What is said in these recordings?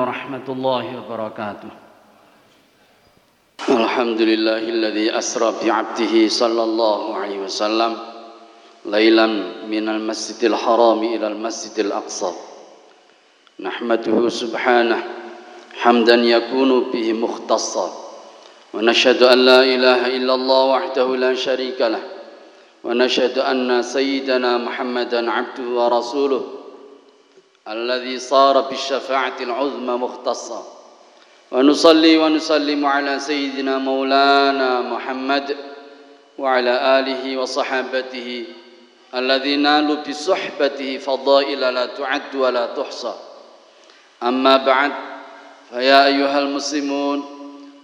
ورحمة الله وبركاته الحمد لله الذي أسرى بعبده صلى الله عليه وسلم ليلا من المسجد الحرام إلى المسجد الأقصى نحمده سبحانه حمدا يكون به مختصا ونشهد أن لا إله إلا الله وحده لا شريك له ونشهد أن سيدنا محمدا عبده ورسوله الذي صار بالشفاعة العظمى مختصا. ونصلي ونسلم على سيدنا مولانا محمد وعلى آله وصحابته الذين نالوا بصحبته فضائل لا تعد ولا تحصى. أما بعد فيا أيها المسلمون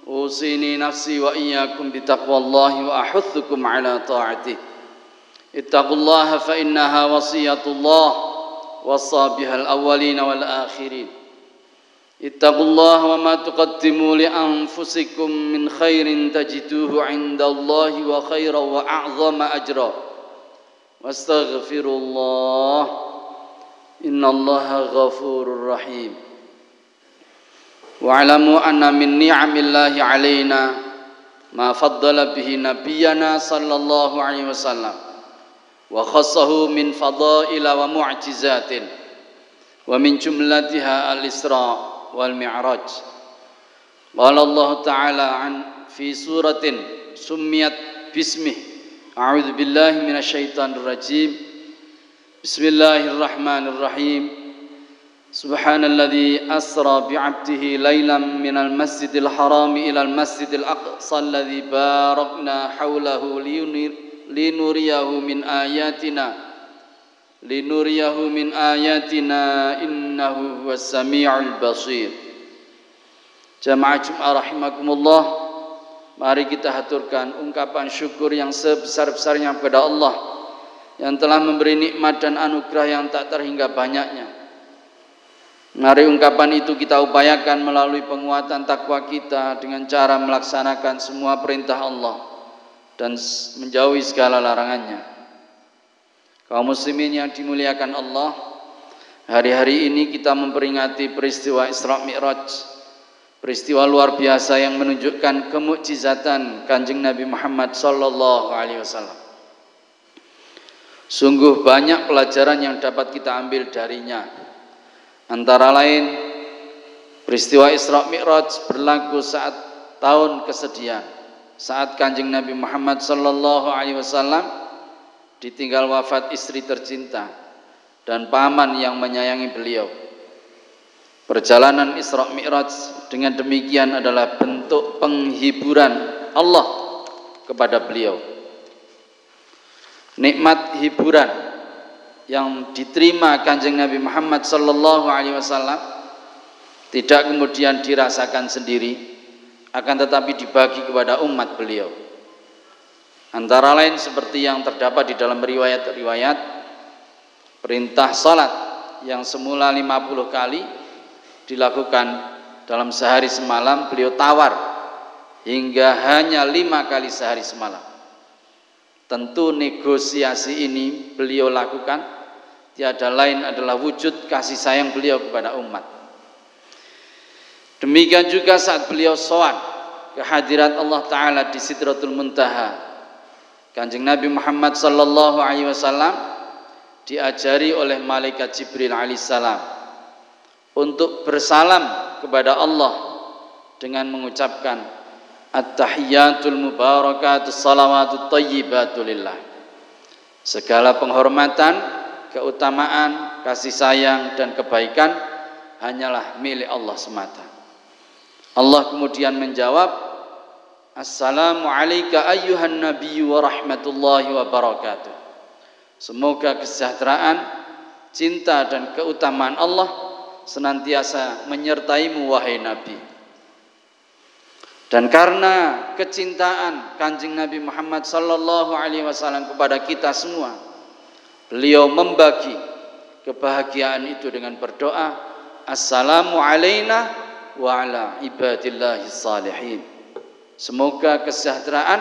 أوصيني نفسي وإياكم بتقوى الله وأحثكم على طاعته. اتقوا الله فإنها وصية الله. وصى بها الأولين والآخرين. اتقوا الله وما تقدموا لأنفسكم من خير تجدوه عند الله وخيرا وأعظم أجرا. واستغفروا الله إن الله غفور رحيم. واعلموا أن من نعم الله علينا ما فضل به نبينا صلى الله عليه وسلم. وخصه من فضائل ومعجزات ومن جملتها الإسراء والمعراج. قال الله تعالى عن في سورة سميت باسمه. أعوذ بالله من الشيطان الرجيم. بسم الله الرحمن الرحيم. سبحان الذي أسرى بعبده ليلا من المسجد الحرام إلى المسجد الأقصى الذي باركنا حوله linuriyahu min ayatina. Linuriyahu min ayatina innahu huwas samiul basir. Jamaah Jumat rahimakumullah mari kita haturkan ungkapan syukur yang sebesar-besarnya kepada Allah yang telah memberi nikmat dan anugerah yang tak terhingga banyaknya. Mari ungkapan itu kita upayakan melalui penguatan takwa kita dengan cara melaksanakan semua perintah Allah dan menjauhi segala larangannya. Kaum muslimin yang dimuliakan Allah, hari-hari ini kita memperingati peristiwa Isra Mi'raj, peristiwa luar biasa yang menunjukkan kemukjizatan Kanjeng Nabi Muhammad sallallahu alaihi wasallam. Sungguh banyak pelajaran yang dapat kita ambil darinya. Antara lain peristiwa Isra Mi'raj berlaku saat tahun kesedihan saat kanjeng Nabi Muhammad sallallahu alaihi wasallam ditinggal wafat istri tercinta dan paman yang menyayangi beliau. Perjalanan Isra Mi'raj dengan demikian adalah bentuk penghiburan Allah kepada beliau. Nikmat hiburan yang diterima kanjeng Nabi Muhammad sallallahu alaihi wasallam tidak kemudian dirasakan sendiri akan tetapi dibagi kepada umat beliau. Antara lain seperti yang terdapat di dalam riwayat-riwayat perintah salat yang semula 50 kali dilakukan dalam sehari semalam beliau tawar hingga hanya lima kali sehari semalam. Tentu negosiasi ini beliau lakukan tiada lain adalah wujud kasih sayang beliau kepada umat. Demikian juga saat beliau soan kehadirat Allah Ta'ala di Sidratul Muntaha. Kanjeng Nabi Muhammad Sallallahu Alaihi Wasallam diajari oleh malaikat Jibril alaihissalam untuk bersalam kepada Allah dengan mengucapkan At-tahiyyatul mubarakatus salawatut tayyibatulillah. Segala penghormatan, keutamaan, kasih sayang dan kebaikan hanyalah milik Allah semata. Allah kemudian menjawab Assalamu alayka ayyuhan nabiyyu wa rahmatullahi wa barakatuh. Semoga kesejahteraan, cinta dan keutamaan Allah senantiasa menyertaimu wahai Nabi. Dan karena kecintaan kanjeng Nabi Muhammad sallallahu alaihi wasallam kepada kita semua beliau membagi kebahagiaan itu dengan berdoa Assalamu alayna wa ala ibadillahi salihin. Semoga kesejahteraan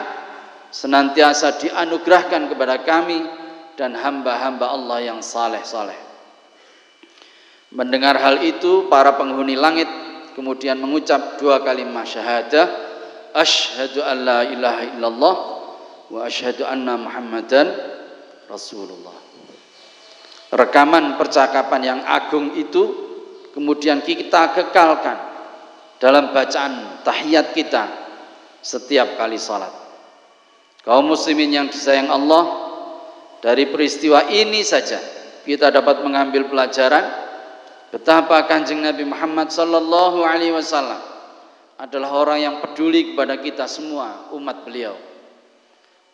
senantiasa dianugerahkan kepada kami dan hamba-hamba Allah yang saleh-saleh. Mendengar hal itu para penghuni langit kemudian mengucap dua kalimat syahadah asyhadu an la ilaha illallah wa asyhadu anna muhammadan rasulullah. Rekaman percakapan yang agung itu kemudian kita kekalkan dalam bacaan tahiyat kita setiap kali salat. Kaum muslimin yang disayang Allah, dari peristiwa ini saja kita dapat mengambil pelajaran betapa Kanjeng Nabi Muhammad sallallahu alaihi wasallam adalah orang yang peduli kepada kita semua umat beliau.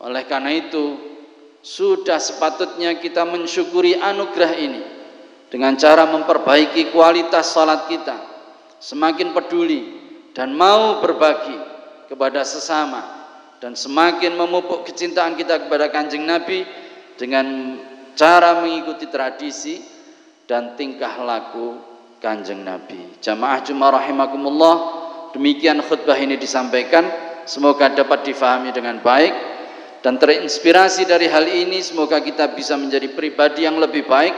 Oleh karena itu, sudah sepatutnya kita mensyukuri anugerah ini dengan cara memperbaiki kualitas salat kita, semakin peduli dan mau berbagi kepada sesama dan semakin memupuk kecintaan kita kepada Kanjeng Nabi dengan cara mengikuti tradisi dan tingkah laku Kanjeng Nabi. Jamaah Jumat rahimakumullah, demikian khutbah ini disampaikan, semoga dapat difahami dengan baik dan terinspirasi dari hal ini semoga kita bisa menjadi pribadi yang lebih baik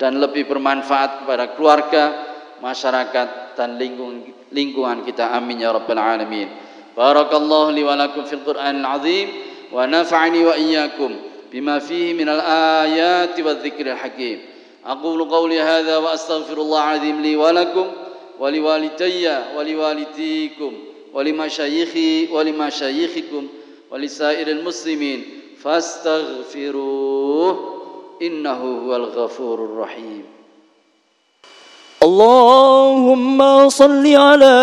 dan lebih bermanfaat kepada keluarga, masyarakat dan lingkungan, lingkungan kita. Amin ya rabbal alamin. بارك الله لي ولكم في القرآن العظيم ونفعني وإياكم بما فيه من الآيات والذكر الحكيم أقول قولي هذا وأستغفر الله العظيم لي ولكم ولوالدي ولوالديكم ولمشايخي ولمشايخكم ولسائر المسلمين فاستغفروه إنه هو الغفور الرحيم اللهم صل على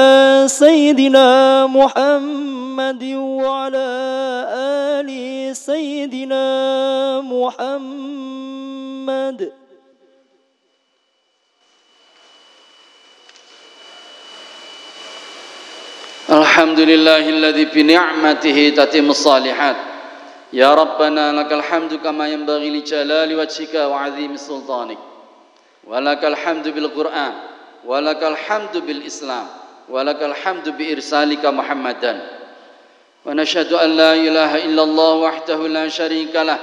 سيدنا محمد وعلى آل سيدنا محمد. الحمد لله الذي بنعمته تتم الصالحات. يا ربنا لك الحمد كما ينبغي لجلال وجهك وعظيم سلطانك. ولك الحمد بالقرآن ولك الحمد بالإسلام ولك الحمد بإرسالك محمدا. ونشهد أن لا إله إلا الله وحده لا شريك له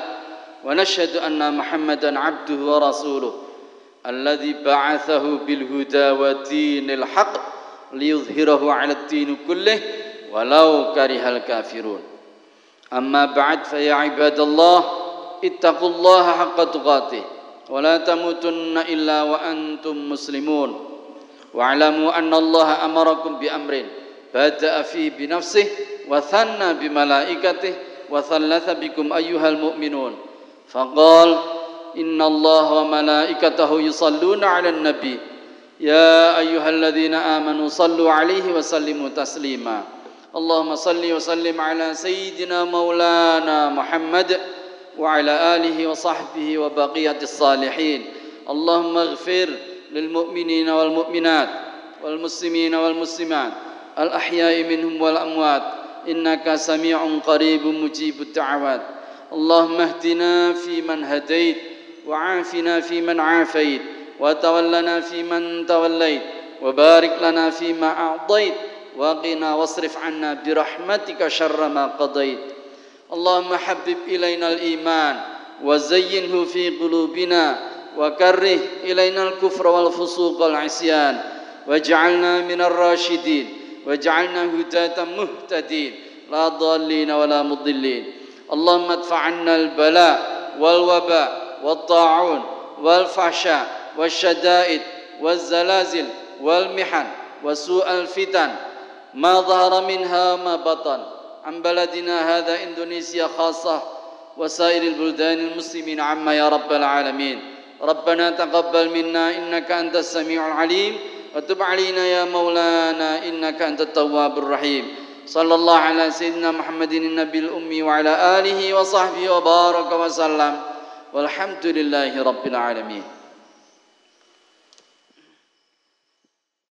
ونشهد أن محمدا عبده ورسوله الذي بعثه بالهدى ودين الحق ليظهره على الدين كله ولو كره الكافرون. أما بعد فيا عباد الله اتقوا الله حق تقاته. ولا تموتن إلا وأنتم مسلمون. واعلموا أن الله أمركم بأمر بدأ فيه بنفسه وثنى بملائكته وثلث بكم أيها المؤمنون. فقال إن الله وملائكته يصلون على النبي. يا أيها الذين آمنوا صلوا عليه وسلموا تسليما. اللهم صل وسلم على سيدنا مولانا محمد وعلى آله وصحبه وبقية الصالحين. اللهم اغفر للمؤمنين والمؤمنات والمسلمين والمسلمات الأحياء منهم والأموات. إنك سميع قريب مجيب الدعوات. اللهم اهدنا فيمن هديت وعافنا فيمن عافيت وتولنا فيمن توليت وبارك لنا فيما أعطيت وقنا واصرف عنا برحمتك شر ما قضيت. اللهم حبب إلينا الإيمان وزينه في قلوبنا وكره إلينا الكفر والفسوق والعصيان واجعلنا من الراشدين واجعلنا هداة مهتدين لا ضالين ولا مضلين اللهم ادفع عنا البلاء والوباء والطاعون والفحشاء والشدائد والزلازل والمحن وسوء الفتن ما ظهر منها ما بطن عن بلدنا هذا إندونيسيا خاصة وسائر البلدان المسلمين عما يا رب العالمين. ربنا تقبل منا إنك أنت السميع العليم. وتب علينا يا مولانا إنك أنت التواب الرحيم. صلى الله على سيدنا محمد النبي الأمي وعلى آله وصحبه وبارك وسلم. والحمد لله رب العالمين.